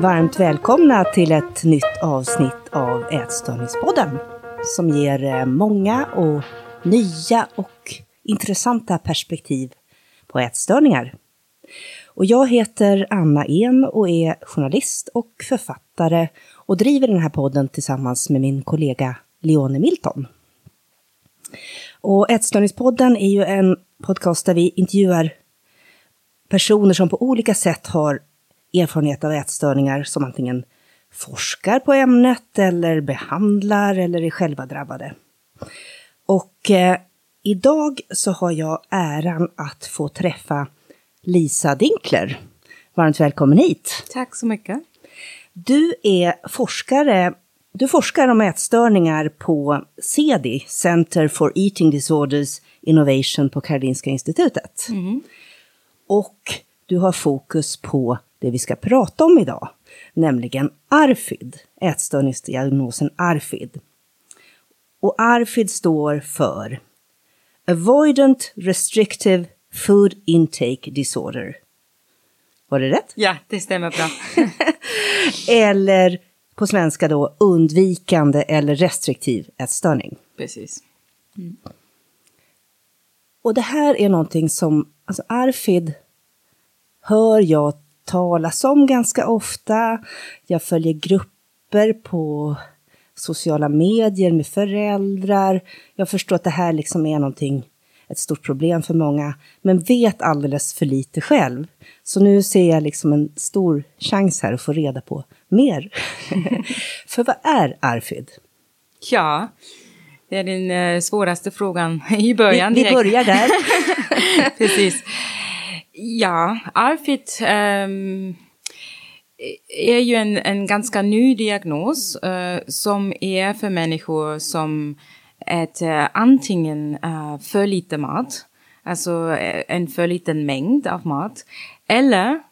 Varmt välkomna till ett nytt avsnitt av Ätstörningspodden som ger eh, många och nya och intressanta perspektiv på ätstörningar. Och jag heter Anna En och är journalist och författare och driver den här podden tillsammans med min kollega Leone Milton. Och Ätstörningspodden är ju en podcast där vi intervjuar personer som på olika sätt har erfarenhet av ätstörningar som antingen forskar på ämnet eller behandlar eller är själva drabbade. Och eh, idag så har jag äran att få träffa Lisa Dinkler. Varmt välkommen hit! Tack så mycket! Du är forskare du forskar om ätstörningar på CEDI, Center for Eating Disorders Innovation på Karolinska Institutet. Mm. Och du har fokus på det vi ska prata om idag, nämligen ARFID, ätstörningsdiagnosen ARFID. Och ARFID står för Avoidant Restrictive Food Intake Disorder. Var det rätt? Ja, det stämmer bra. eller på svenska då undvikande eller restriktiv ätstörning. Precis. Mm. Och det här är någonting som, alltså ARFID hör jag talas om ganska ofta. Jag följer grupper på sociala medier med föräldrar. Jag förstår att det här liksom är någonting, ett stort problem för många, men vet alldeles för lite själv. Så nu ser jag liksom en stor chans här att få reda på mer. för vad är ARFID? Ja, det är den eh, svåraste frågan i början. Vi, vi börjar där. Precis. Ja, Arfit ähm, är ju en, en ganska ny diagnos äh, som är för människor som äter antingen äh, för lite mat, alltså eh, en för liten mängd av mat, eller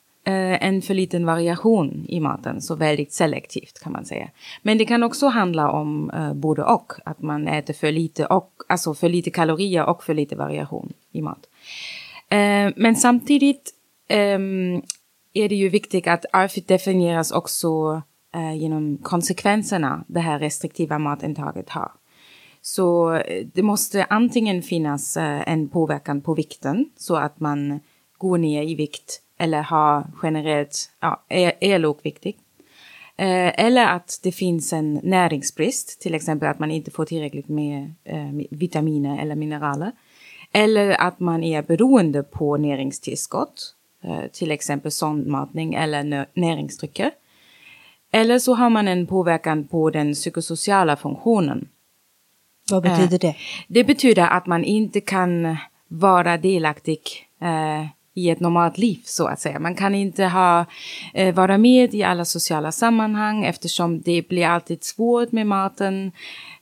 en för liten variation i maten, så väldigt selektivt kan man säga. Men det kan också handla om uh, både och, att man äter för lite, och, alltså för lite kalorier och för lite variation i mat. Eh, men samtidigt eh, är det ju viktigt att ARFID definieras också eh, genom konsekvenserna det här restriktiva matintaget har. Så eh, det måste antingen finnas eh, en påverkan på vikten så att man går ner i vikt eller har generellt, ja, e-, är, är lågviktig. Eh, eller att det finns en näringsbrist, till exempel att man inte får tillräckligt med eh, vitaminer eller mineraler. Eller att man är beroende på näringstillskott, eh, till exempel sondmatning eller näringsdrycker. Eller så har man en påverkan på den psykosociala funktionen. Vad betyder eh, det? Det betyder att man inte kan vara delaktig eh, i ett normalt liv så att säga. Man kan inte ha, eh, vara med i alla sociala sammanhang eftersom det blir alltid svårt med maten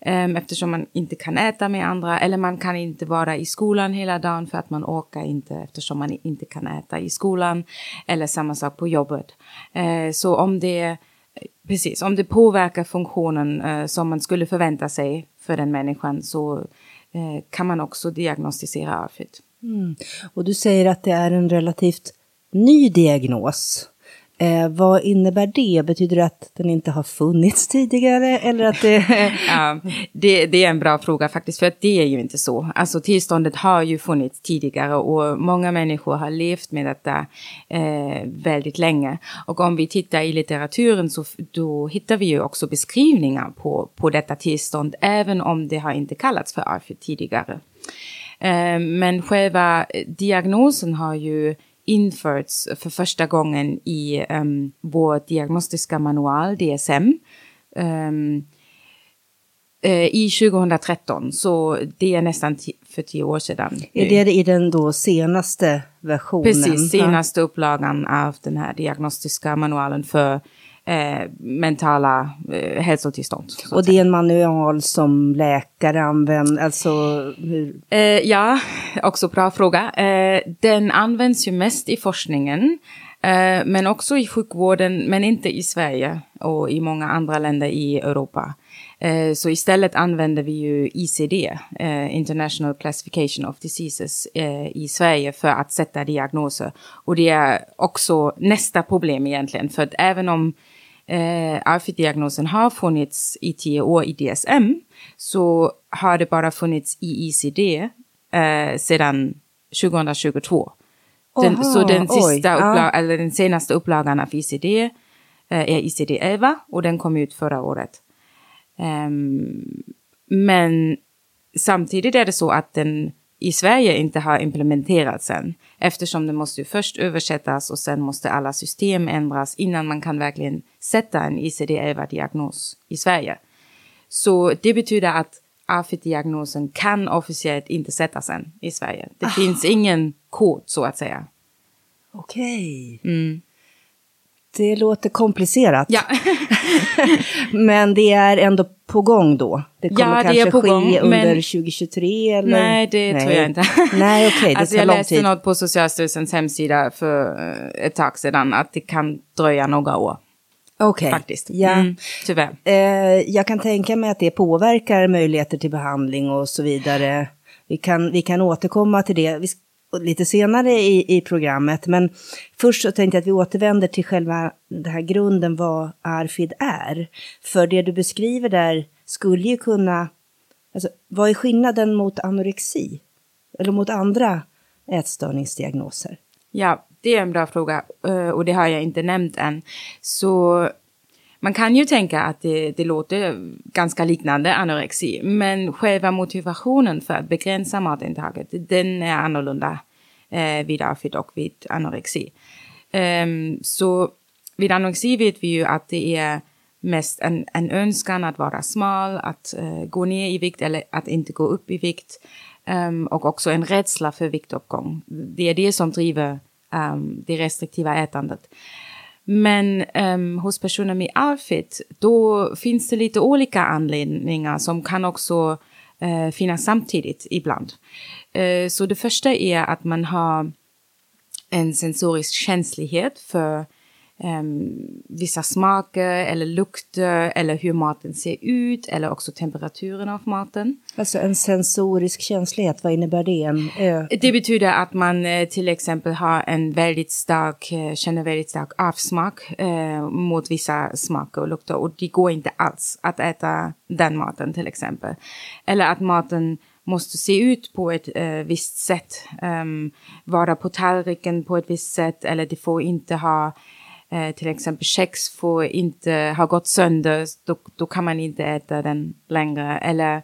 um, eftersom man inte kan äta med andra eller man kan inte vara i skolan hela dagen för att man orkar inte eftersom man inte kan äta i skolan eller samma sak på jobbet. Uh, så om det Precis, om det påverkar funktionen uh, som man skulle förvänta sig för den människan så uh, kan man också diagnostisera AFID. Mm. Och du säger att det är en relativt ny diagnos. Eh, vad innebär det? Betyder det att den inte har funnits tidigare? Eller att det... ja, det, det, är en bra fråga faktiskt, för att det är ju inte så. Alltså tillståndet har ju funnits tidigare och många människor har levt med detta eh, väldigt länge. Och om vi tittar i litteraturen så då hittar vi ju också beskrivningar på, på detta tillstånd, även om det har inte kallats för ARFID tidigare. Eh, men själva eh, diagnosen har ju införts för första gången i um, vår diagnostiska manual, DSM, um, ehm, uh, i 2013. Så det är nästan för tio år sedan. Är det i den då senaste versionen? Precis, senaste upplagan av den här diagnostiska manualen för eh, mentala eh, hälsotillstånd. Och det är en manual som läkare använder, alltså hur? Eh, ja, också bra fråga. Eh, den används ju mest i forskningen, eh, men också i sjukvården, men inte i Sverige och i många andra länder i Europa. Eh, så istället använder vi ju ICD, International Classification of Diseases, i Sverige för att sätta diagnoser. Och det är också nästa problem egentligen, för att även om eh, ARFID-diagnosen har funnits i tio år i DSM, så har det bara funnits i ICD eh, sedan 2022. Den, så den, sista upplag, ja. eller den senaste upplagan av ICD eh, är ICD 11 och den kom ut förra året. Um, men samtidigt är det så att den i Sverige inte har implementerats än eftersom den måste först översättas och sen måste alla system ändras innan man kan verkligen sätta en ICD-11-diagnos i Sverige. Så det betyder att AFID-diagnosen kan officiellt inte sättas än i Sverige. Det ah. finns ingen kod så att säga. Okej. Okay. Mm. Det låter komplicerat. Ja. men det är ändå på gång då? Det kommer ja, kanske det är på ske gång, under men... 2023 eller? Nej, det nej. tror jag inte. nej, okay, det alltså, tid. Jag läste något på Socialstyrelsens hemsida för eh, ett tag sedan att det kan dröja några år. Okej, okay. faktiskt. Ja. Mm, tyvärr. Eh, jag kan tänka mig att det påverkar möjligheter till behandling och så vidare. Vi kan, vi kan återkomma till det. Vi lite senare i, i programmet. Men först så tänkte jag att vi återvänder till själva den här grunden vad ARFID är. För det du beskriver där skulle ju kunna... Alltså, vad är skillnaden mot anorexi? Eller mot andra ätstörningsdiagnoser? Ja, det är en bra fråga eh, och det har jag inte nämnt än. Så man kan ju tänka att det, det låter ganska liknande anorexi, men själva motivationen för att begränsa matintaget, den är annorlunda eh, vid AFID och vid anorexi. Um, så vid anorexi vet vi ju att det är mest en, en önskan att vara smal, att uh, gå ner i vikt eller att inte gå upp i vikt. Um, och också en rädsla för viktuppgång. Det är det som driver um, det restriktiva ätandet. Men um, hos personer med AFID, då finns det lite olika anledningar som kan också eh, finnas samtidigt ibland. Eh, så det första är att man har en sensorisk känslighet för um, vissa smaker eller lukter eller hur maten ser ut eller också temperaturen av maten. Alltså en sensorisk känslighet, vad innebär det? En, ö det betyder att man eh, till exempel har en väldigt stark, eh, känner väldigt stark avsmak eh, mot vissa smaker och lukter och det går inte alls att äta den maten till exempel. Eller att maten måste se ut på ett uh, visst sätt, um, vara på tallriken på ett visst sätt eller det får inte ha Eh, till exempel kex får inte ha gått sönder, då, då kan man inte äta den längre. Eller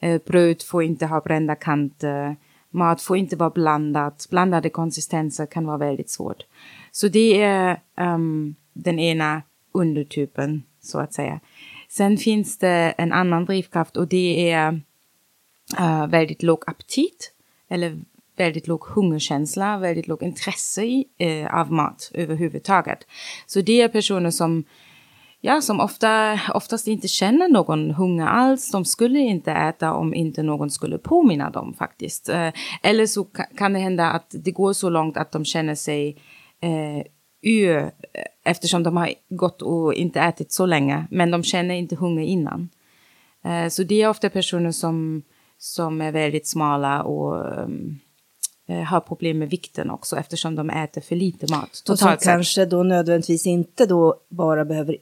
eh, bröd får inte ha brända kanter. Mat får inte vara blandat. Blandade konsistenser kan vara väldigt svårt. Så det är um, den ena undertypen, så att säga. Sen finns det en annan drivkraft och det är uh, väldigt låg aptit eller väldigt låg hungerkänsla, väldigt låg intresse i, eh, av mat överhuvudtaget. Så det är personer som ja, som ofta, oftast inte känner någon hunger alls. De skulle inte äta om inte någon skulle påminna dem faktiskt. Eh, eller så kan det hända att det går så långt att de känner sig eh, ur eftersom de har gått och inte ätit så länge, men de känner inte hunger innan. Eh, så det är ofta personer som, som är väldigt smala och um, har problem med vikten också eftersom de äter för lite mat. Och som kanske då nödvändigtvis inte då bara behöver,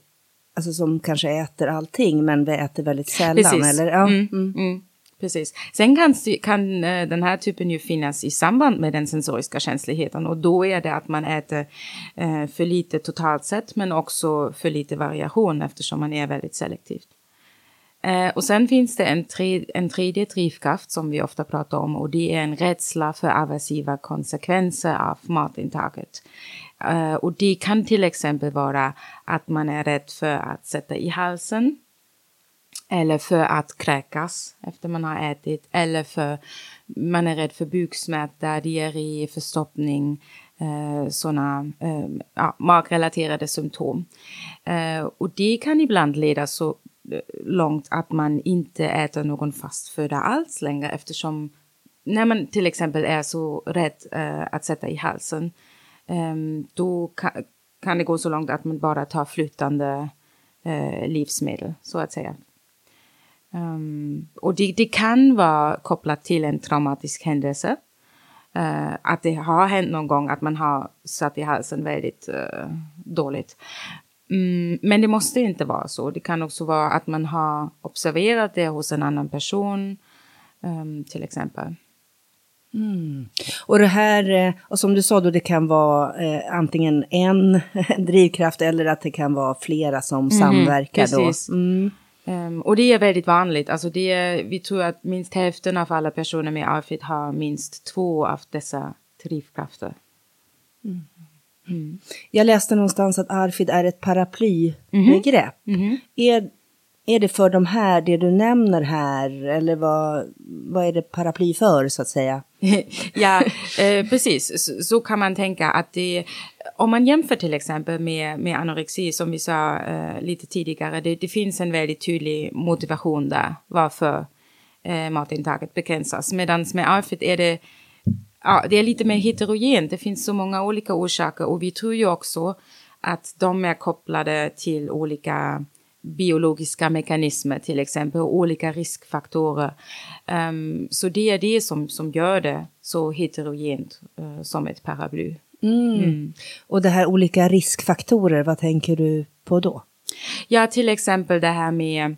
alltså som kanske äter allting men vi äter väldigt sällan. Precis. Eller? Ja. Mm, mm. Mm. Precis. Sen kan, kan eh, den här typen ju finnas i samband med den sensoriska känsligheten och då är det att man äter eh, för lite totalt sett men också för lite variation eftersom man är väldigt selektivt. Eh, och sen finns det en, tre, en tredje drivkraft som vi ofta pratar om och det är en rädsla för aversiva konsekvenser av matintaget. Eh, och det kan till exempel vara att man är rädd för att sätta i halsen eller för att kräkas efter man har ätit eller för man är rädd för buksmärta, diarré, förstoppning, eh, sådana eh, ja, magrelaterade symptom. Eh, och det kan ibland leda så långt att man inte äter någon fast föda alls längre eftersom när man till exempel är så rädd eh, att sätta i halsen ehm, då kan, kan, det gå så långt att man bara tar flytande eh, livsmedel så att säga. Um, och det, det, kan vara kopplat till en traumatisk händelse. Uh, att det har hänt någon gång att man har satt i halsen väldigt uh, dåligt. Mm, men det måste inte vara så. Det kan också vara att man har observerat det hos en annan person, um, till exempel. Mm. Och det här, eh, och som du sa då, det kan vara eh, antingen en drivkraft eller att det kan vara flera som mm, samverkar precis. då. Mm. Um, och det är väldigt vanligt. Alltså det är, vi tror att minst hälften av alla personer med AFID har minst två av dessa drivkrafter. Mm. Jag läste någonstans att ARFID är ett paraplybegrepp. Mm. Mm. Är, är det för de här, det du nämner här, eller vad, vad är det paraply för så att säga? ja, eh, precis. Så, så, kan man tänka att det, om man jämför till exempel med, med anorexi som vi sa eh, lite tidigare, det, det, finns en väldigt tydlig motivation där varför eh, matintaget begränsas. Medan med ARFID är det ja, det är lite mer heterogent. Det finns så många olika orsaker och vi tror ju också att de är kopplade till olika biologiska mekanismer till exempel, olika riskfaktorer. Um, så det är det som, som gör det så heterogent uh, som ett paraply. Mm. Mm. Och det här olika riskfaktorer, vad tänker du på då? Ja, till exempel det här med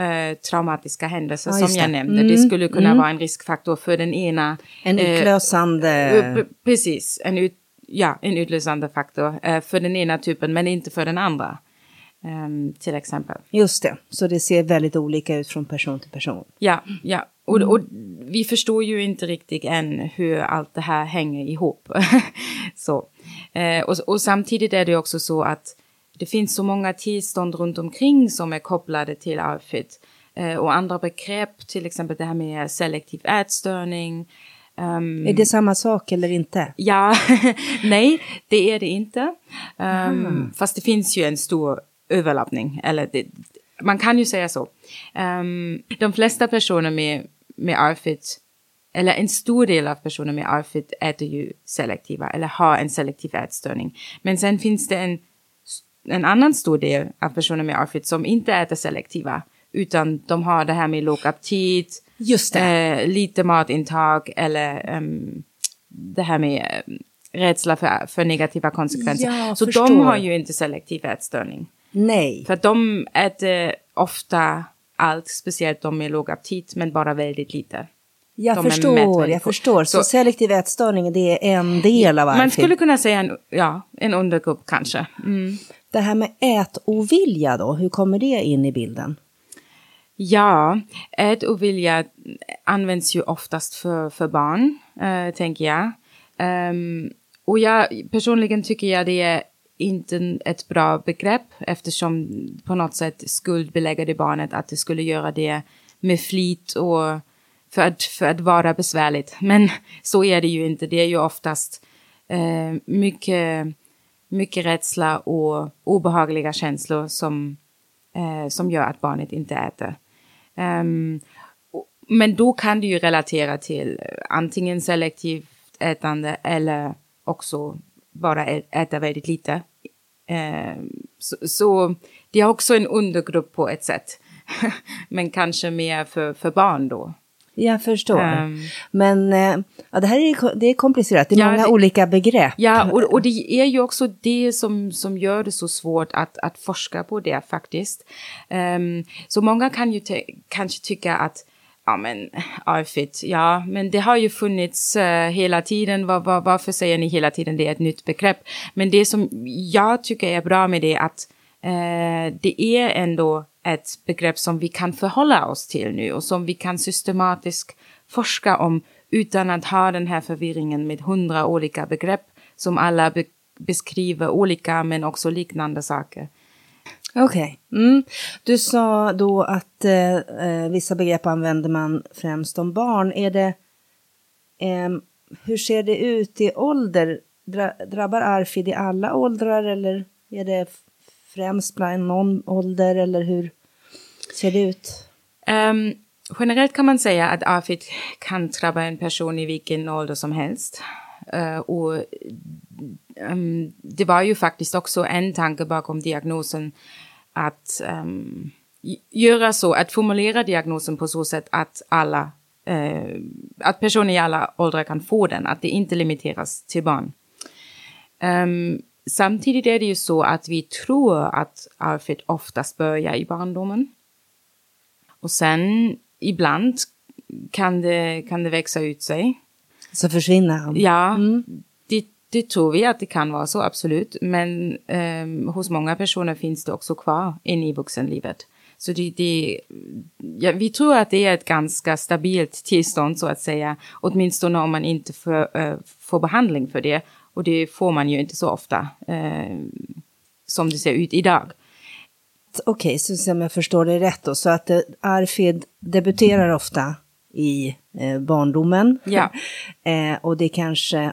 uh, traumatiska händelser ja, som jag nämnde. Mm. Det skulle kunna mm. vara en riskfaktor för den ena. En eh, utlösande... Uh, precis, en, ut, ja, en utlösande faktor för den ena typen men inte för den andra. Um, till exempel. Just det, så det ser väldigt olika ut från person till person. Ja, ja. Och, och vi förstår ju inte riktigt än hur allt det här hänger ihop. så. Uh, och, och, samtidigt är det också så att det finns så många tillstånd runt omkring som är kopplade till AFID. Uh, och andra begrepp, till exempel det här med selektiv ätstörning. Um, är det samma sak eller inte? Ja, nej, det är det inte. Um, fast det finns ju en stor överlappning. Eller det, man kan ju säga så. Um, de flesta personer med, med ARFID, eller en stor del av personer med ARFID äter ju selektiva eller har en selektiv ätstörning. Men sen finns det en, en annan stor del av personer med ARFID som inte äter selektiva utan de har det här med låg aptit, Just eh, lite matintag eller um, det här med um, rädsla för, för negativa konsekvenser. Ja, så förstår. de har ju inte selektiv ätstörning. Nej. För de äter ofta allt, speciellt de med låg aptit, men bara väldigt lite. Jag de förstår, jag förstår. Så, så, selektiv ätstörning, det är en del av ARFID? Man skulle kunna säga en, ja, en undergrupp kanske. Mm. Det här med ätovilja då, hur kommer det in i bilden? Ja, ätovilja används ju oftast för, för barn, eh, tänker jag. Um, och jag personligen tycker jag det är inte ett bra begrepp eftersom på något sätt skuldbelägger det barnet att det skulle göra det med flit och för att, för att vara besvärligt. Men så är det ju inte. Det är ju oftast eh, mycket, mycket rädsla och obehagliga känslor som, eh, som gör att barnet inte äter. Um, men då kan det ju relatera till eh, antingen selektivt ätande eller också bara äta väldigt lite. Eh, så, så, det är också en undergrupp på ett sätt. Men kanske mer för, för barn då. Jag förstår. Um, Men eh, ja, det här är, det är komplicerat, det är ja, många det, olika begrepp. Ja, och, och det är ju också det som, som gör det så svårt att, att forska på det faktiskt. Um, så många kan ju kanske tycka att ja men AFIT, ja men det har ju funnits uh, hela tiden, var, var, varför säger ni hela tiden det är ett nytt begrepp? Men det som jag tycker är bra med det är att uh, det är ändå ett begrepp som vi kan förhålla oss till nu och som vi kan systematiskt forska om utan att ha den här förvirringen med hundra olika begrepp som alla be beskriver olika men också liknande saker. Okej. Okay. Mm. Du sa då att eh, eh, vissa begrepp använder man främst om barn. Är det, eh, hur ser det ut i ålder? Dra, drabbar ARFID i alla åldrar eller är det främst bland någon ålder eller hur ser det ut? Um, generellt kan man säga att AFID kan drabba en person i vilken ålder som helst. Uh, och um, det var ju faktiskt också en tanke bakom diagnosen att um, göra så, att formulera diagnosen på så sätt att alla, uh, att personer i alla åldrar kan få den, att det inte limiteras till barn. Um, samtidigt är det ju så att vi tror att arvet oftast börjar i barndomen. Och sen ibland kan det, kan det växa ut sig. Så försvinner han? Ja, mm. det, det tror vi att det kan vara så, absolut. Men um, hos många personer finns det också kvar in i vuxenlivet. Så det, det, ja, vi tror att det är ett ganska stabilt tillstånd så att säga, åtminstone om man inte för, uh, får behandling för det. Och det får man ju inte så ofta uh, som det ser ut idag. Okej, okay, så som jag förstår det rätt då, så att uh, Arfid debuterar ofta i eh, barndomen. Ja. eh, och det kanske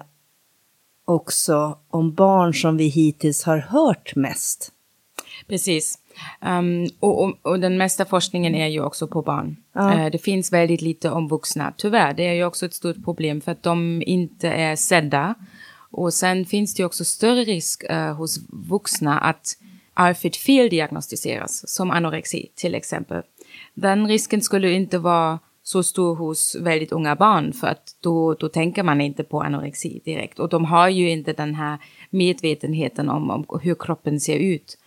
också om barn som vi hittills har hört mest. Precis. Um, och, och, och, den mesta forskningen är ju också på barn. Ja. Uh, det finns väldigt lite om vuxna, tyvärr. Det är ju också ett stort problem för att de inte är sedda. Och sen finns det ju också större risk uh, hos vuxna att ARFID feldiagnostiseras, som anorexi till exempel. Den risken skulle inte vara så stor hos väldigt unga barn för att då, då tänker man inte på anorexi direkt. Och de har ju inte den här medvetenheten om, om hur kroppen ser ut.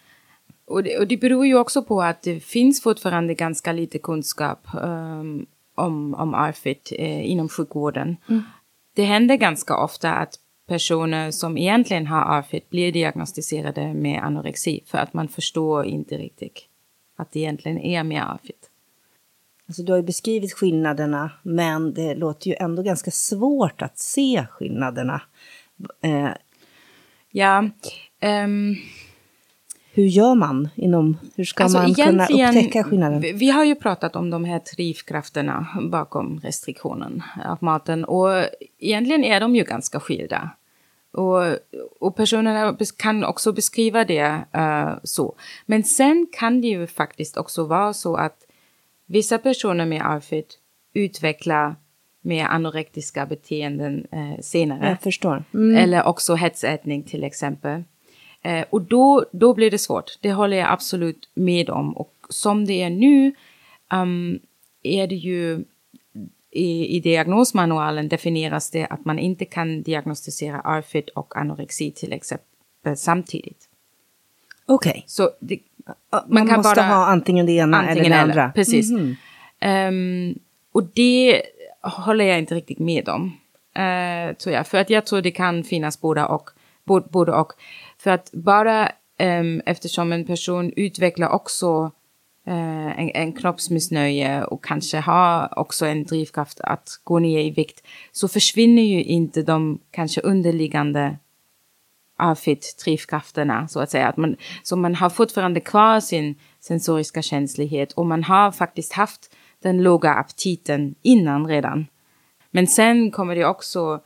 Och det, och det beror ju också på att det finns fortfarande ganska lite kunskap um, om, om ARFIT eh, inom sjukvården. Mm. Det händer ganska ofta att personer som egentligen har ARFIT blir diagnostiserade med anorexi för att man förstår inte riktigt att det egentligen är med ARFIT. Alltså du har ju beskrivit skillnaderna, men det låter ju ändå ganska svårt att se skillnaderna. Eh, ja. Um, hur gör man inom, hur ska alltså man kunna upptäcka skillnaden? Vi har ju pratat om de här drivkrafterna bakom restriktionen av maten och egentligen är de ju ganska skilda. Och, och personerna kan också beskriva det uh, så. Men sen kan det ju faktiskt också vara så att Vissa personer med ARFID utvecklar mer anorektiska beteenden eh, senare. Jag förstår. Mm. Eller också hetsätning till exempel. Eh, och då, då blir det svårt. Det håller jag absolut med om. Och som det är nu um, är det ju i, i diagnosmanualen definieras det att man inte kan diagnostisera ARFID och anorexi till exempel samtidigt. Okej. Okay. Så det, man, man kan måste bara, ha antingen det ena antingen eller det andra. Eller, precis. Mm -hmm. um, och det håller jag inte riktigt med om. Uh, tror jag. För att jag tror det kan finnas båda och. Både och. För att bara um, eftersom en person utvecklar också Eh, en, en kroppsmissnöje och kanske har också en drivkraft att gå ner i vikt så försvinner ju inte de kanske underliggande AFIT-drivkrafterna så att säga. Att man, så man har fortfarande kvar sin sensoriska känslighet och man har faktiskt haft den låga aptiten innan redan. Men sen kommer det också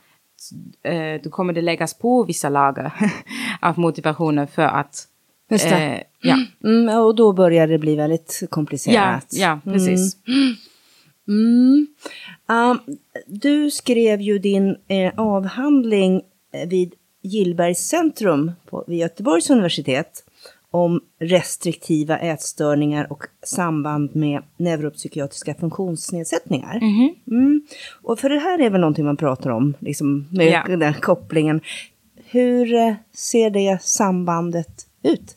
eh, då kommer det läggas på vissa lager av motivationer för att... Just det. Eh, ja. Mm, och då börjar det bli väldigt komplicerat. Ja, ja precis. Mm. Mm. Um, du skrev ju din eh, avhandling eh, vid Gillbergs centrum på, vid Göteborgs universitet om restriktiva ätstörningar och samband med neuropsykiatriska funktionsnedsättningar. Mm. Mm. Och för det här är väl någonting man pratar om, liksom med ja. den kopplingen. Hur eh, ser det sambandet ut?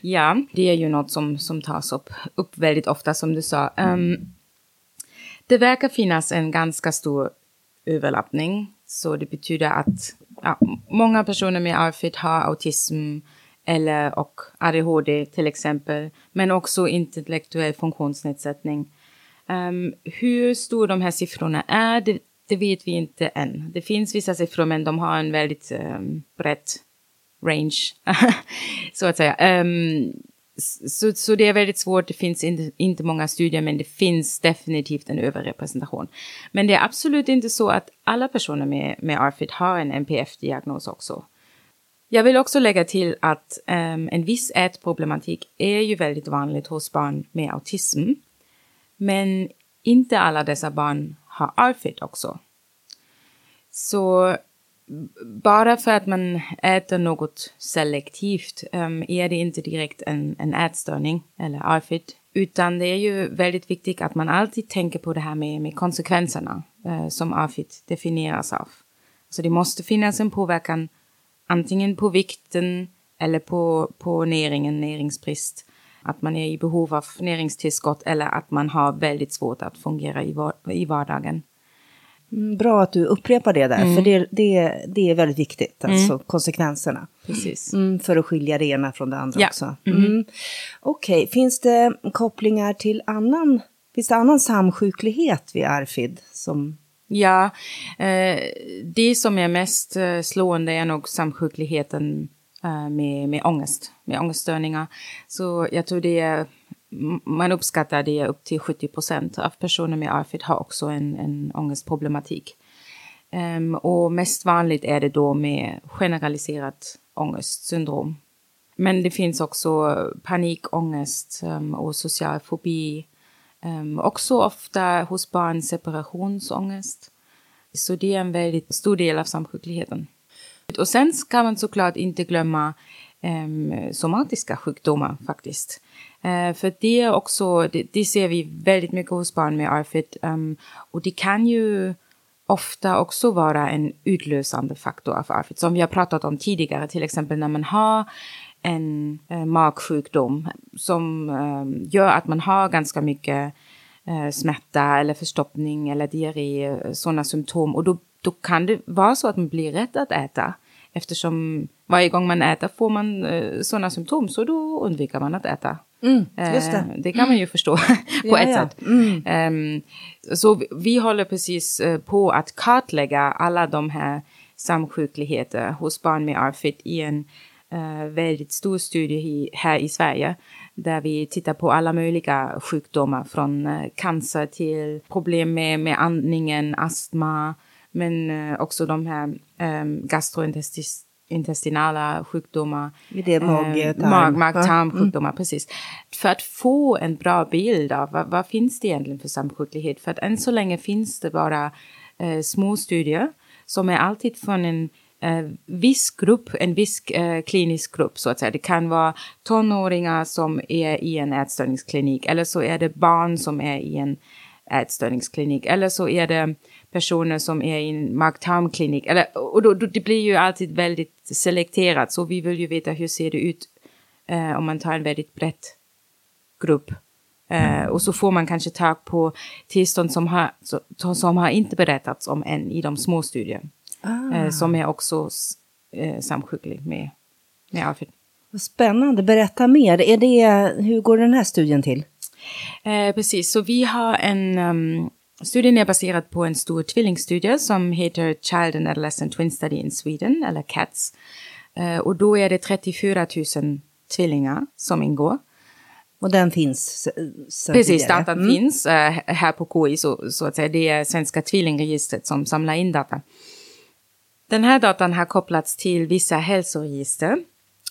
Ja, det är ju något som, som tas upp, upp väldigt ofta som du sa. Um, det verkar finnas en ganska stor överlappning. Så det betyder att ja, många personer med ARFID har autism eller och ADHD till exempel, men också intellektuell funktionsnedsättning. Um, hur stor de här siffrorna är, det, det, vet vi inte än. Det finns vissa siffror, men de har en väldigt um, brett range, så att säga. Um, så, så det är väldigt svårt, det finns inte, inte många studier men det finns definitivt en överrepresentation. Men det är absolut inte så att alla personer med, med ARFID har en NPF-diagnos också. Jag vill också lägga till att um, en viss ätproblematik är ju väldigt vanligt hos barn med autism. Men inte alla dessa barn har ARFID också. Så bara för att man äter något selektivt um, är det inte direkt en, en ätstörning eller AFID. Utan det är ju väldigt viktigt att man alltid tänker på det här med, med konsekvenserna uh, som AFID definieras av. Så det måste finnas en påverkan antingen på vikten eller på, på näringen, näringsbrist. Att man är i behov av näringstillskott eller att man har väldigt svårt att fungera i, i vardagen. Mm, bra att du upprepar det där, mm. för det, det, det är väldigt viktigt, mm. alltså mm. konsekvenserna. Precis. Mm, för att skilja det ena från det andra ja. också. Mm. Okej, okay. finns det kopplingar till annan, finns det annan samsjuklighet vid ARFID? Som... Ja, eh, det som är mest eh, slående är nog samsjukligheten eh, med, med ångest, med ångeststörningar. Så jag tror det är man uppskattar det upp till 70 procent av personer med AFID har också en, en ångestproblematik. Um, och mest vanligt är det då med generaliserat ångestsyndrom. Men det finns också panikångest um, och social fobi. Um, också ofta hos barn separationsångest. Så det är en väldigt stor del av samsjukligheten. Och sen ska man såklart inte glömma eh, somatiska sjukdomar faktiskt. Eh, för det är också, det, det, ser vi väldigt mycket hos barn med ARFID. Um, ehm, och det kan ju ofta också vara en utlösande faktor av ARFID. Som vi har pratat om tidigare, till exempel när man har en eh, magsjukdom som eh, gör att man har ganska mycket eh, smärta eller förstoppning eller diarré, eh, sådana symptom. Och då, då kan det vara så att man blir rädd att äta. Eftersom varje gång man äter får man eh, sådana symptom så då undviker man att äta. Mm, det. Eh, det. kan man ju förstå på ja, ett ja. sätt. Mm. Um, så vi, vi håller precis uh, på att kartlägga alla de här samsjukligheter hos barn med ARFID i en uh, väldigt stor studie i, här i Sverige där vi tittar på alla möjliga sjukdomar från uh, cancer till problem med, med andningen, astma, men uh, också de här um, gastrointestinala sjukdomar. Det är mag, eh, mag, tarmsjukdomar, mm. precis. För att få en bra bild av vad, vad, finns det egentligen för samsjuklighet? För att än så länge finns det bara eh, små studier som är alltid från en eh, viss grupp, en viss eh, klinisk grupp så att säga. Det kan vara tonåringar som är i en ätstörningsklinik eller så är det barn som är i en ätstörningsklinik eller så är det personer som är i en mag-tarmklinik. Och då, då, det blir ju alltid väldigt selekterat, så vi vill ju veta hur ser det ut eh, om man tar en väldigt brett grupp. Eh, och så får man kanske tag på tillstånd som har, som har inte berättats om än i de små studierna. Ah. Eh, som är också eh, samsjuklig med, med AFID. Vad spännande, berätta mer. Är det, hur går den här studien till? Eh, precis, så vi har en um, Studien är baserad på en stor tvillingstudie som heter Child and Adolescent Twin Study in Sweden, eller CATS. Uh, och då är det 34 000 tvillingar som ingår. Och den finns Precis, datan mm. finns uh, här på KI, så, så att säga. Det är Svenska tvillingregistret som samlar in data. Den här datan har kopplats till vissa hälsoregister.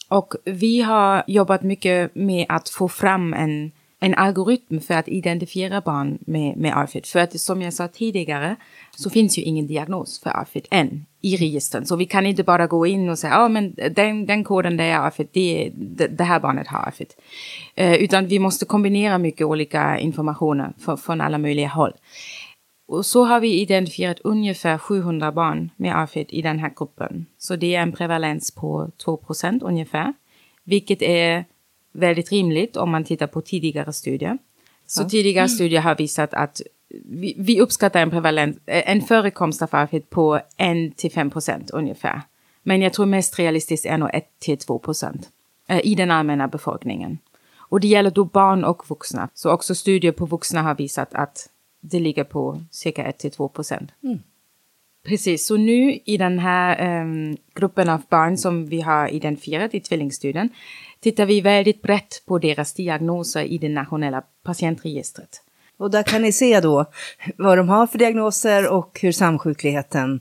Och vi har jobbat mycket med att få fram en en algoritm för att identifiera barn med, med ARFID. För att som jag sa tidigare så finns ju ingen diagnos för ARFID än i registren. Så vi kan inte bara gå in och säga, ja men den, den koden det är ARFID, det, det, det här barnet har ARFID. Eh, utan vi måste kombinera mycket olika informationer för, från alla möjliga håll. Och så har vi identifierat ungefär 700 barn med ARFID i den här gruppen. Så det är en prevalens på 2% ungefär. Vilket är väldigt rimligt om man tittar på tidigare studier. Så ja. tidigare mm. studier har visat att vi, vi uppskattar en prevalens, en förekomst av AFID på 1-5 procent ungefär. Men jag tror mest realistiskt är nog 1-2 procent eh, i den allmänna befolkningen. Och det gäller då barn och vuxna. Så också studier på vuxna har visat att det ligger på cirka 1-2 procent. Mm. Precis, så nu i den här um, gruppen av barn som vi har identifierat i tvillingstudien tittar vi väldigt brett på deras diagnoser i det nationella patientregistret. Och där kan ni se då vad de har för diagnoser och hur samsjukligheten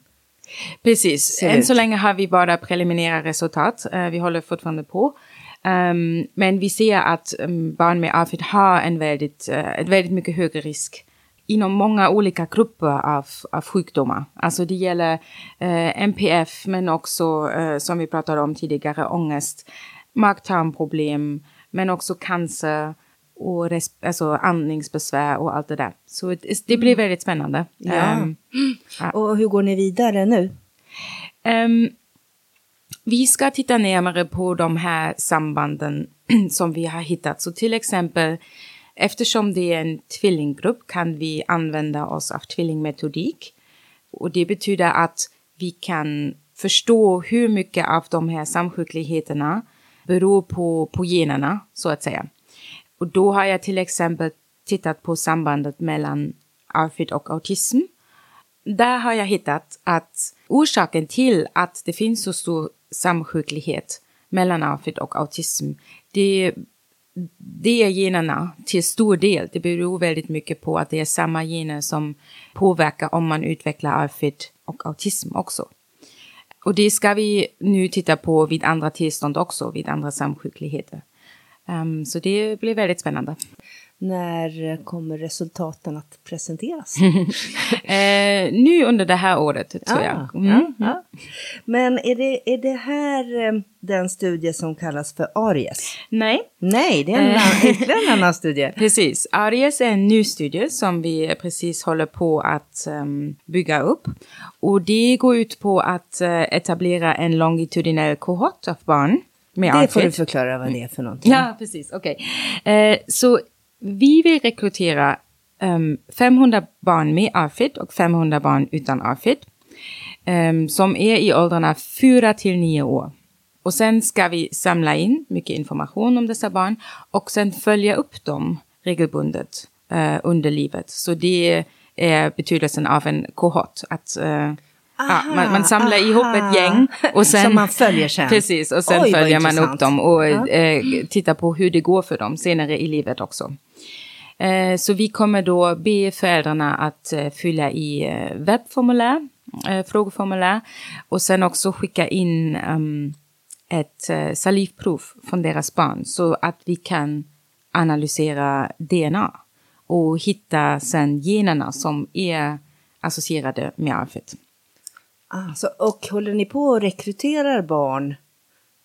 Precis, än så länge har vi bara preliminära resultat. Uh, vi håller fortfarande på. Um, men vi ser att um, barn med AFID har en väldigt, uh, ett väldigt mycket högre risk inom många olika grupper av, av sjukdomar. Alltså det gäller eh, MPF men också, eh, som vi pratade om tidigare, ångest, mag-tarmproblem, men också cancer och alltså andningsbesvär och allt det där. Så det, blir mm. väldigt spännande. Ja. Um, ja. Och hur går ni vidare nu? Um, vi ska titta närmare på de här sambanden som vi har hittat. Så till exempel, eftersom det är en tvillinggrupp kan vi använda oss av tvillingmetodik. Och det betyder att vi kan förstå hur mycket av de här samsjukligheterna beror på, på generna, så att säga. Och då har jag till exempel tittat på sambandet mellan ARFID och autism. Där har jag hittat att orsaken till att det finns så stor samsjuklighet mellan ARFID och autism, det, det är generna till stor del. Det beror väldigt mycket på att det är samma gener som påverkar om man utvecklar ARFID och autism också. Och det ska vi nu titta på vid andra tillstånd också, vid andra samsjukligheter. Um, så det blir väldigt spännande. När kommer resultaten att presenteras? eh, nu under det här året, tror ah, jag. Mm. Ja, ja. Men är det, är det här eh, den studie som kallas för ARIES? Nej. Nej, det är en, annan, en annan studie. Precis. ARIES är en ny studie som vi precis håller på att um, bygga upp. Och det går ut på att uh, etablera en longitudinell kohort av barn med det får du förklara vad det är för någonting. Ja, precis. Okej. Okay. Eh, så vi vill rekrytera ehm, um, 500 barn med AFID och 500 barn utan AFID Um, ehm, som är i åldrarna 4 till 9 år. Och sen ska vi samla in mycket information om dessa barn och sen följa upp dem regelbundet uh, under livet. Så det är betydelsen av en kohort. Att uh, Aha, ja, man, man, samlar aha. ihop ett gäng och sen... Som man följer sen? Precis, och sen Oj, följer man upp dem och ja. eh, tittar på hur det går för dem senare i livet också. Eh, så vi kommer då be föräldrarna att eh, fylla i eh, webbformulär, eh, frågeformulär och sen också skicka in um, ett eh, salivprov från deras barn så att vi kan analysera DNA och hitta sen generna som är associerade med arvet. Alltså, och håller ni på och rekryterar barn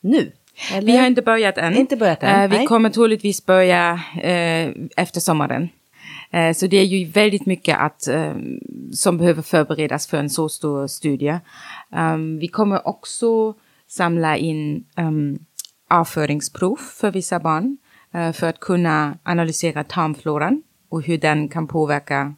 nu? Eller? Vi har inte börjat än. Inte börjat än. Uh, vi kommer troligtvis börja uh, efter sommaren. Uh, så det är ju väldigt mycket att, som behöver förberedas för en så stor studie. Um, vi kommer också samla in um, avföringsprov för vissa barn för att kunna analysera tarmfloran och hur den kan påverka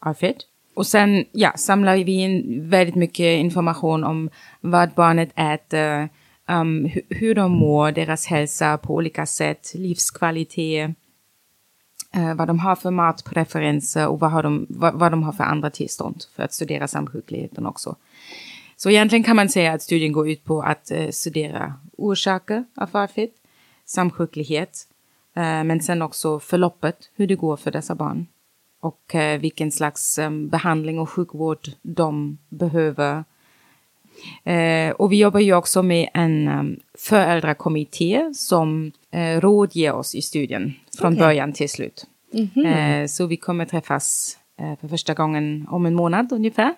avföd. Och sen ja, samlar vi in väldigt mycket information om vad barnet äter, um, hur de mår, deras hälsa på olika sätt, livskvalitet, uh, vad de har för matpreferenser och vad, har de, vad, vad de har för andra tillstånd för att studera samsjukligheten också. Så egentligen kan man säga att studien går ut på att uh, studera orsaker av farfet, samsjuklighet, uh, men sen också förloppet, hur det går för dessa barn och eh, vilken slags eh, behandling och sjukvård de behöver. Eh, och vi jobbar ju också med en um, föräldrakommitté som eh, rådger oss i studien från okay. början till slut. Mm -hmm. så vi kommer träffas för första gången om en månad ungefär.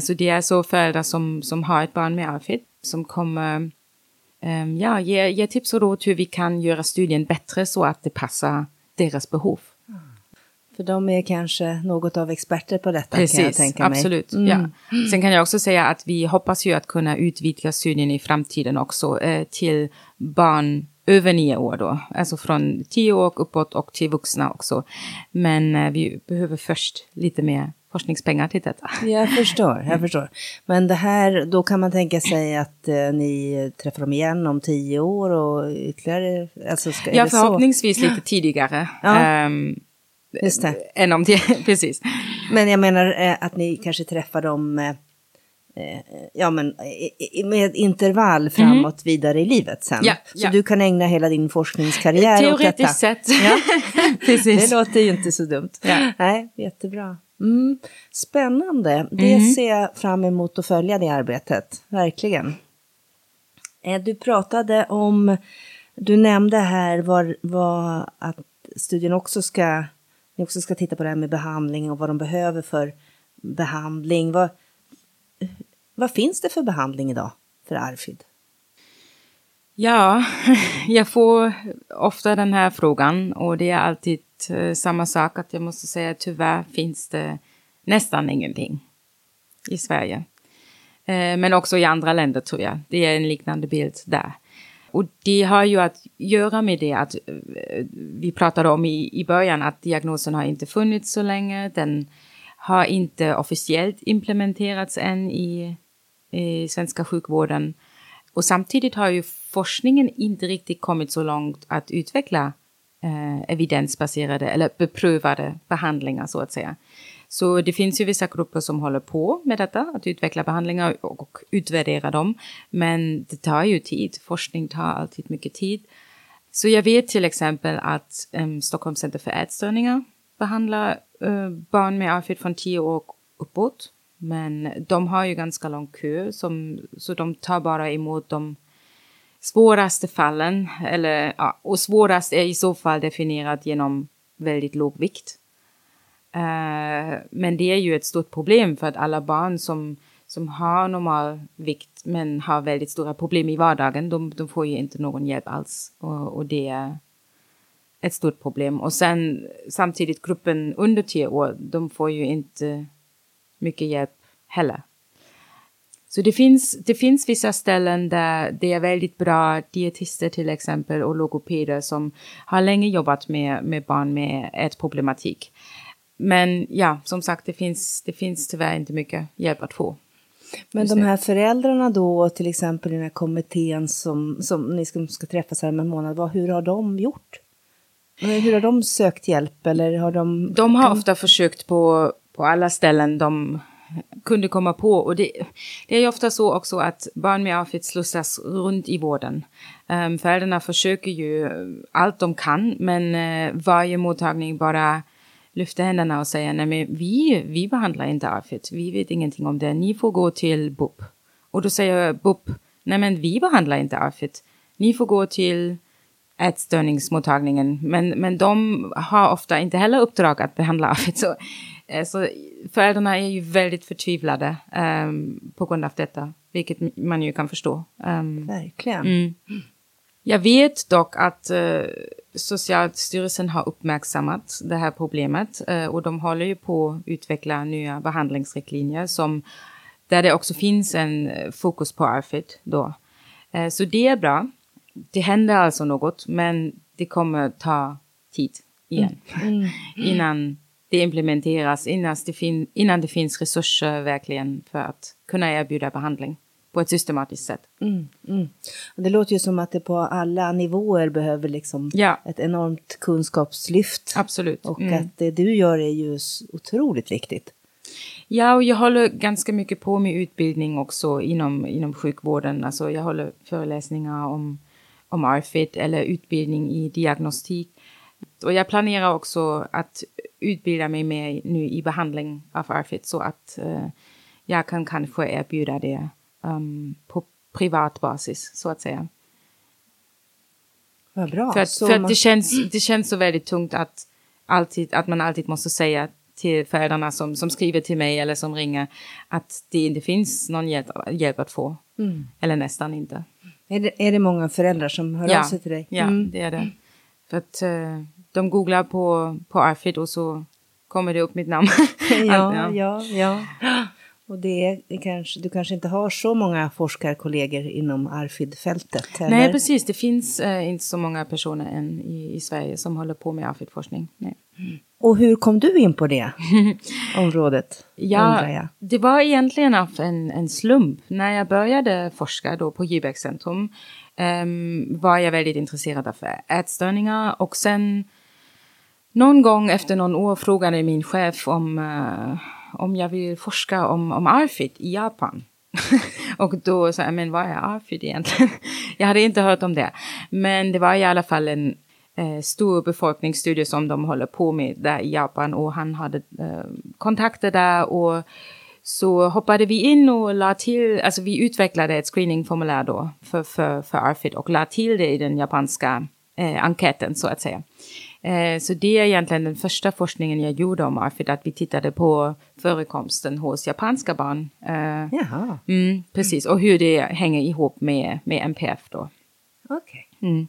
så det är så föräldrar som, som har ett barn med ARFID som kommer ehm, ja, ge, ge tips och råd hur vi kan göra studien bättre så att det passar deras behov. För de är kanske något av experter på detta Precis, kan jag tänka mig. Absolut, mm. ja. Sen kan jag också säga att vi hoppas ju att kunna utvidga studien i framtiden också eh, till barn över nio år då, alltså från tio år uppåt och till vuxna också. Men eh, vi behöver först lite mer forskningspengar till detta. Jag förstår, jag förstår. Men det här, då kan man tänka sig att eh, ni träffar dem igen om tio år och ytterligare? Alltså ska, ja, förhoppningsvis så? lite tidigare. Ja. Um, Just det. än om det, precis. Men jag menar eh, att ni kanske träffar dem eh, eh, ja, men, med intervall framåt mm. vidare i livet sen. Ja, så ja. du kan ägna hela din forskningskarriär Teoretiskt åt detta. sett. Ja. Precis. Det låter ju inte så dumt. Ja. Nej, jättebra. Mm. Spännande. Det mm. ser jag fram emot att följa det arbetet. Verkligen. Du pratade om, du nämnde här var, var att studien också ska ni också ska titta på det här med behandling och vad de behöver för behandling. Vad, vad finns det för behandling idag för Arfid? Ja, jag får ofta den här frågan och det är alltid eh, samma sak att jag måste säga tyvärr finns det nästan ingenting i Sverige. Eh, men också i andra länder tror jag. Det är en liknande bild där. Och det har ju att göra med det att eh, vi pratade om i, i början att diagnosen har inte funnits så länge. Den har inte officiellt implementerats än i, i svenska sjukvården. Och samtidigt har ju forskningen inte riktigt kommit så långt att utveckla eh, evidensbaserade eller beprövade behandlingar så att säga. Så det finns ju vissa grupper som håller på med detta, att utveckla behandlingar och utvärdera dem. Men det tar ju tid. Forskning tar alltid mycket tid. Så jag vet till exempel att um, Stockholms center för ätstörningar behandlar uh, barn med AFID från 10 år uppåt. Men de har ju ganska lång kö, som, så de tar bara emot de svåraste fallen. Eller, ja, och svårast är i så fall definierat genom väldigt låg vikt. Eh, men det är ju ett stort problem för att alla barn som, som har normal vikt men har väldigt stora problem i vardagen, de, de får ju inte någon hjälp alls. Och, och, det är ett stort problem. Och sen samtidigt gruppen under tio år, de får ju inte mycket hjälp heller. Så det finns, det finns vissa ställen där det är väldigt bra dietister till exempel och logopeder som har länge jobbat med, med barn med ätproblematik. Men ja, som sagt, det finns, det finns tyvärr inte mycket hjälp att få. Men de här föräldrarna då, till exempel i den här kommittén som, som ni ska, ska träffas här om en månad, vad, hur har de gjort? Hur har de sökt hjälp eller har de? De har ofta försökt på, på alla ställen de kunde komma på och det, det är ju ofta så också att barn med AFID slussas runt i vården. Um, föräldrarna försöker ju allt de kan men uh, varje mottagning bara lyfter händerna och säger nej men vi, vi behandlar inte AFID, vi vet ingenting om det, ni får gå till BUP. Och då säger BUP, nej men vi behandlar inte AFID, ni får gå till ätstörningsmottagningen, men, men de har ofta inte heller uppdrag att behandla AFID. Så, eh, så föräldrarna är ju väldigt förtvivlade um, på grund av detta, vilket man ju kan förstå. Um, Verkligen. Mm. Jag vet dock att uh, Socialstyrelsen har uppmärksammat det här problemet uh, och de håller ju på att utveckla nya behandlingsriktlinjer som där det också finns en fokus på ARFID då. Uh, så det är bra. Det händer alltså något, men det kommer ta tid igen mm. Mm. innan det implementeras, innan det, fin innan det finns resurser verkligen för att kunna erbjuda behandling på ett systematiskt sätt. Mm, mm. Det låter ju som att det på alla nivåer behöver liksom ja. ett enormt kunskapslyft. Absolut. Och mm. att det du gör är ju otroligt viktigt. Ja, och jag håller ganska mycket på med utbildning också inom, inom sjukvården. Alltså jag håller föreläsningar om, om ARFID eller utbildning i diagnostik. Och jag planerar också att utbilda mig mer nu i behandling av ARFID så att uh, jag kan kanske erbjuda det um, på privat basis, så att säga. Vad bra. För att, för att det, känns, det känns så väldigt tungt att, alltid, att man alltid måste säga till föräldrarna som, som skriver till mig eller som ringer att det inte finns någon hjälp, hjälp att få. Mm. Eller nästan inte. Är det, är det många föräldrar som hör ja, av sig till dig? Ja, mm. det är det. För att uh, de googlar på, på Arfid och så kommer det upp mitt namn. ja, ja, ja. Och det är kanske, du kanske inte har så många forskarkollegor inom ARFID-fältet? Nej, precis. Det finns eh, inte så många personer än i, i Sverige som håller på med ARFID-forskning. Mm. Och hur kom du in på det området? ja, det var egentligen av en, en slump. När jag började forska då på Jybeck centrum um, var jag väldigt intresserad av ätstörningar och sen någon gång efter någon år frågade min chef om uh, om jag vill forska om, om ARFID i Japan. och då sa jag, men vad är ARFID egentligen? jag hade inte hört om det. Men det var i alla fall en eh, stor befolkningsstudie som de håller på med där i Japan och han hade eh, kontakter där och så hoppade vi in och la till, alltså vi utvecklade ett screeningformulär då för, för, för ARFID och la till det i den japanska eh, enkäten så att säga. Eh, så det är egentligen den första forskningen jag gjorde om ARFID, att vi tittade på förekomsten hos japanska barn. Eh, Jaha. Mm, precis, och hur det hänger ihop med, med MPF då. Okej. Okay. Mm.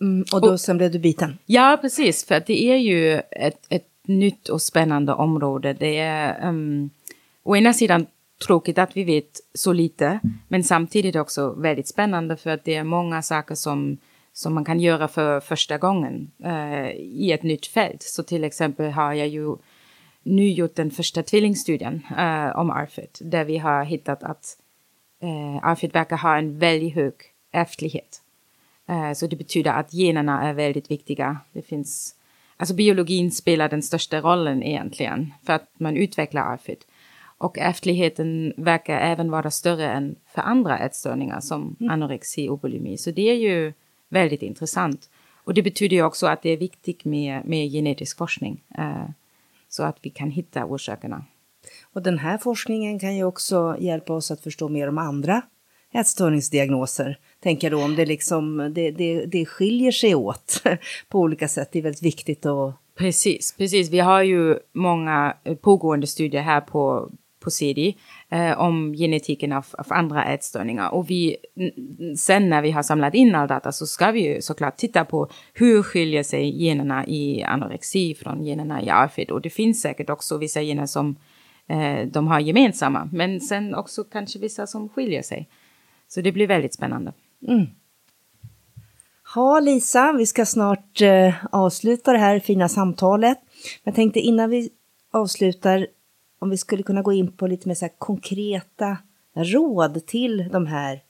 Mm, och då och, sen blev du biten? Ja, precis, för att det är ju ett, ett nytt och spännande område. Det är um, å ena sidan tråkigt att vi vet så lite, men samtidigt också väldigt spännande för att det är många saker som som man kan göra för första gången eh, i ett nytt fält. Så till exempel har jag ju nu gjort den första tvillingstudien eh, om ARFID, där vi har hittat att eh, ARFID verkar ha en väldigt hög ärftlighet. Eh, så det betyder att generna är väldigt viktiga. Det finns, alltså biologin spelar den största rollen egentligen för att man utvecklar ARFID. Och ärftligheten verkar även vara större än för andra ätstörningar som mm. anorexi och bulimi. Så det är ju väldigt intressant. Och det betyder ju också att det är viktigt med, med genetisk forskning. Eh, så att vi kan hitta orsakerna. Och den här forskningen kan ju också hjälpa oss att förstå mer om andra ätstörningsdiagnoser. Tänker då om det liksom, det, det, det skiljer sig åt på olika sätt. Det är väldigt viktigt att Precis, precis. Vi har ju många pågående studier här på, på CD eh, om genetiken av, av, andra ätstörningar. Och vi, sen när vi har samlat in all data så ska vi ju såklart titta på hur skiljer sig generna i anorexi från generna i AFID. Och det finns säkert också vissa gener som eh, de har gemensamma, men sen också kanske vissa som skiljer sig. Så det blir väldigt spännande. Mm. Ja, Lisa, vi ska snart eh, avsluta det här fina samtalet. Jag tänkte innan vi avslutar om vi skulle kunna gå in på lite mer så konkreta råd till de här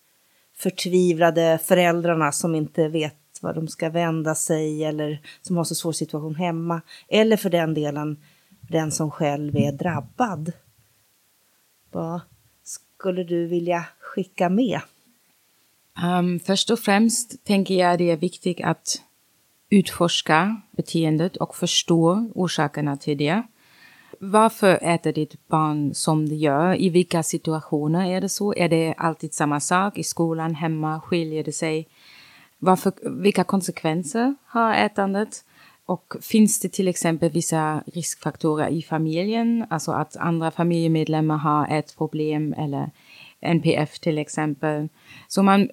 förtvivlade föräldrarna som inte vet var de ska vända sig eller som har så svår situation hemma. Eller för den delen den som själv är drabbad. Vad skulle du vilja skicka med? Um, först och främst tänker jag det är viktigt att utforska beteendet och förstå orsakerna till det. Varför äter ditt barn som det gör? I vilka situationer är det så? Är det alltid samma sak? I skolan, hemma, skiljer det sig? Varför, vilka konsekvenser har ätandet? Och finns det till exempel vissa riskfaktorer i familjen? Alltså att andra familjemedlemmar har ett problem eller NPF till exempel. Så man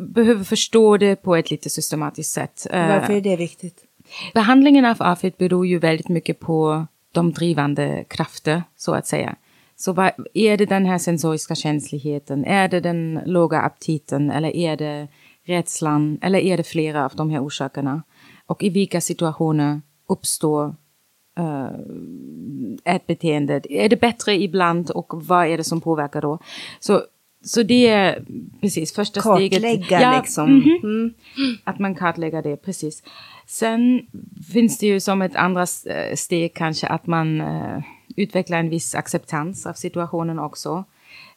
behöver förstå det på ett lite systematiskt sätt. Varför är det viktigt? Behandlingen av AFID beror ju väldigt mycket på de drivande krafter, så att säga. Så vad, är det den här sensoriska känsligheten? Är det den låga aptiten? Eller är det rädslan? Eller är det flera av de här orsakerna? Och i vilka situationer uppstår uh, beteende? Är det bättre ibland och vad är det som påverkar då? Så, så det är precis första kartlägga steget. Kartlägga ja, liksom. Mm -hmm. mm. Att man kartlägger det, precis. Sen finns det ju som ett andra eh, steg kanske att man uh, utvecklar en viss acceptans av situationen också.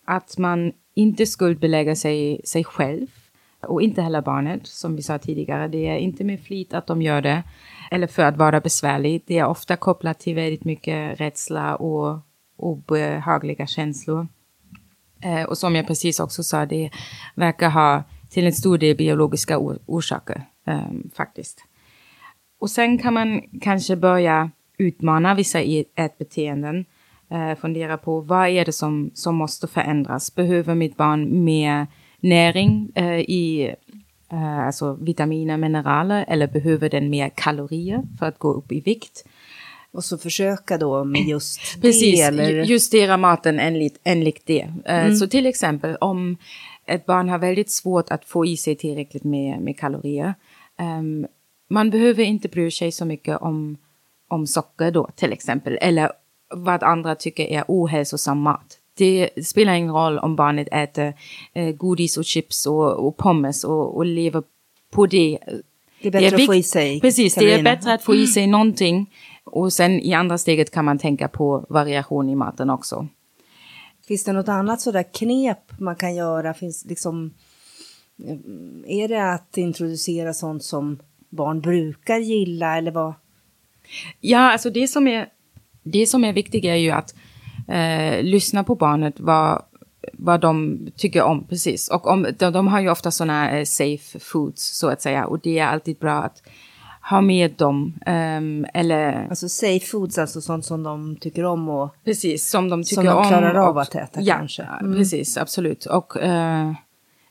Att man inte skuldbelägger sig, sig själv och inte heller barnet, som vi sa tidigare. Det är inte med flit att de gör det, eller för att vara besvärlig. Det är ofta kopplat till väldigt mycket rädsla och obehagliga känslor. Eh, och som jag precis också sa, det verkar ha till en stor del biologiska or orsaker, eh, faktiskt. Och sen kan man kanske börja utmana vissa ätbeteenden. Eh, fundera på vad är det som, som måste förändras? Behöver mitt barn mer näring eh, i eh, alltså vitaminer, mineraler eller behöver den mer kalorier för att gå upp i vikt? Och så försöka då med just Precis, det? Eller? justera maten enligt, enligt det. Eh, mm. Så till exempel om ett barn har väldigt svårt att få i sig tillräckligt med, med kalorier um, man behöver inte bry sig så mycket om, om socker då till exempel, eller vad andra tycker är ohälsosam mat. Det spelar ingen roll om barnet äter eh, godis och chips och, och pommes och, och lever på det. Det är bättre det är att få i sig Precis, kalorierna. det är bättre att få i sig någonting. Och sen i andra steget kan man tänka på variation i maten också. Finns det något annat sådär knep man kan göra? Finns liksom, eh, är det att introducera sånt som barn brukar gilla eller vad? Ja, alltså det som är, det som är viktigt är ju att eh, lyssna på barnet, vad, vad de tycker om precis. Och om, de, de har ju ofta sådana eh, safe foods så att säga och det är alltid bra att ha med dem. Um, eller... Alltså safe foods, alltså sånt som de tycker om och precis, som de tycker som de klarar om. av att äta ja, kanske. Mm. Precis, absolut. Och uh,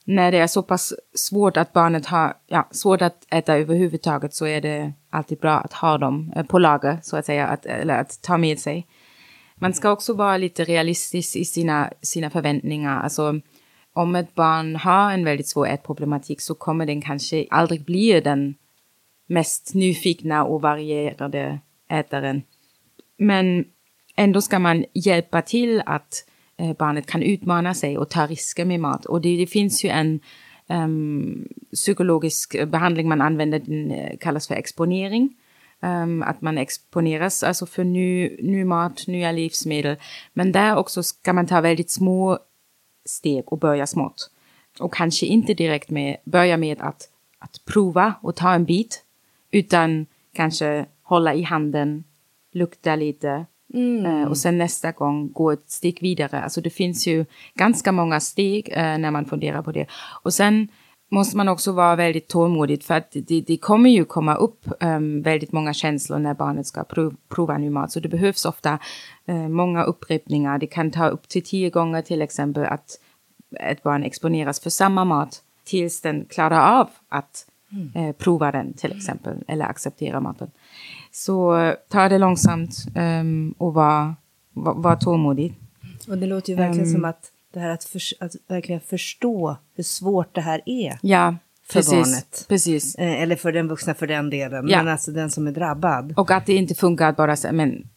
när det är så pass svårt att barnet har ja, svårt att äta överhuvudtaget så är det alltid bra att ha dem på lager, så att säga, att, eller att ta med sig. Man ska också vara lite realistisk i sina, sina förväntningar. Alltså, om ett barn har en väldigt svår ätproblematik så kommer den kanske aldrig bli den mest nyfikna och varierade ätaren. Men ändå ska man hjälpa till att eh, barnet kan utmana sig och ta risker med mat. Och det, det finns ju en um, psykologisk behandling man använder, den eh, kallas för exponering. Um, att man exponeras alltså för ny, ny mat, nya livsmedel. Men där också ska man ta väldigt små steg och börja smått. Och kanske inte direkt med, börja med att, att prova och ta en bit, utan kanske hålla i handen, lukta lite mm. uh, och sen nästa gång gå ett steg vidare. Alltså det finns ju ganska många steg uh, när man funderar på det. Och sen måste man också vara väldigt tålmodig för att det, det kommer ju komma upp um, väldigt många känslor när barnet ska prov, prova ny mat. Så det behövs ofta uh, många upprepningar. Det kan ta upp till tio gånger till exempel att ett barn exponeras för samma mat tills den klarar av att mm. uh, prova den till exempel eller acceptera maten. Så ta det långsamt um, och var, var, var tålmodig. Och det låter ju verkligen um, som att det här att, för, att verkligen förstå hur svårt det här är. Ja, för precis, barnet. Precis. Eh, eller för den vuxna för den delen. Ja. Men alltså den som är drabbad. Och att det inte funkar att bara säga, men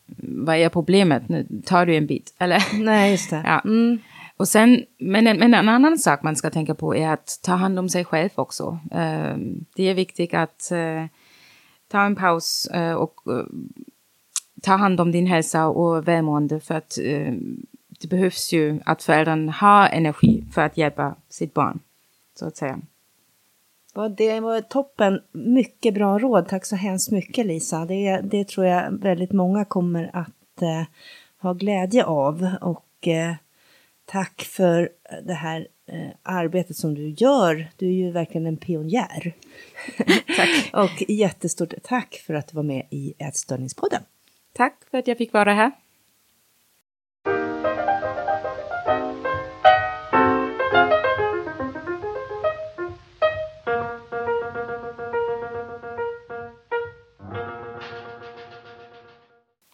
vad är problemet? Nu tar du en bit, eller? Nej, just det. Ja. Mm. Och sen, men, en- men en annan sak man ska tänka på är att ta hand om sig själv också. Eh, det är viktigt att eh, ta en paus eh, och eh, ta hand om din hälsa och välmående för att eh, det behövs ju att föräldern har energi för att hjälpa sitt barn, så att säga. Det var toppen. Mycket bra råd. Tack så hemskt mycket Lisa. Det, det tror jag väldigt många kommer att eh, ha glädje av. Och eh, tack för det här eh, arbetet som du gör. Du är ju verkligen en pionjär. Tack. och jättestort tack för att du var med i Ätstörningspodden. Tack för att jag fick vara här.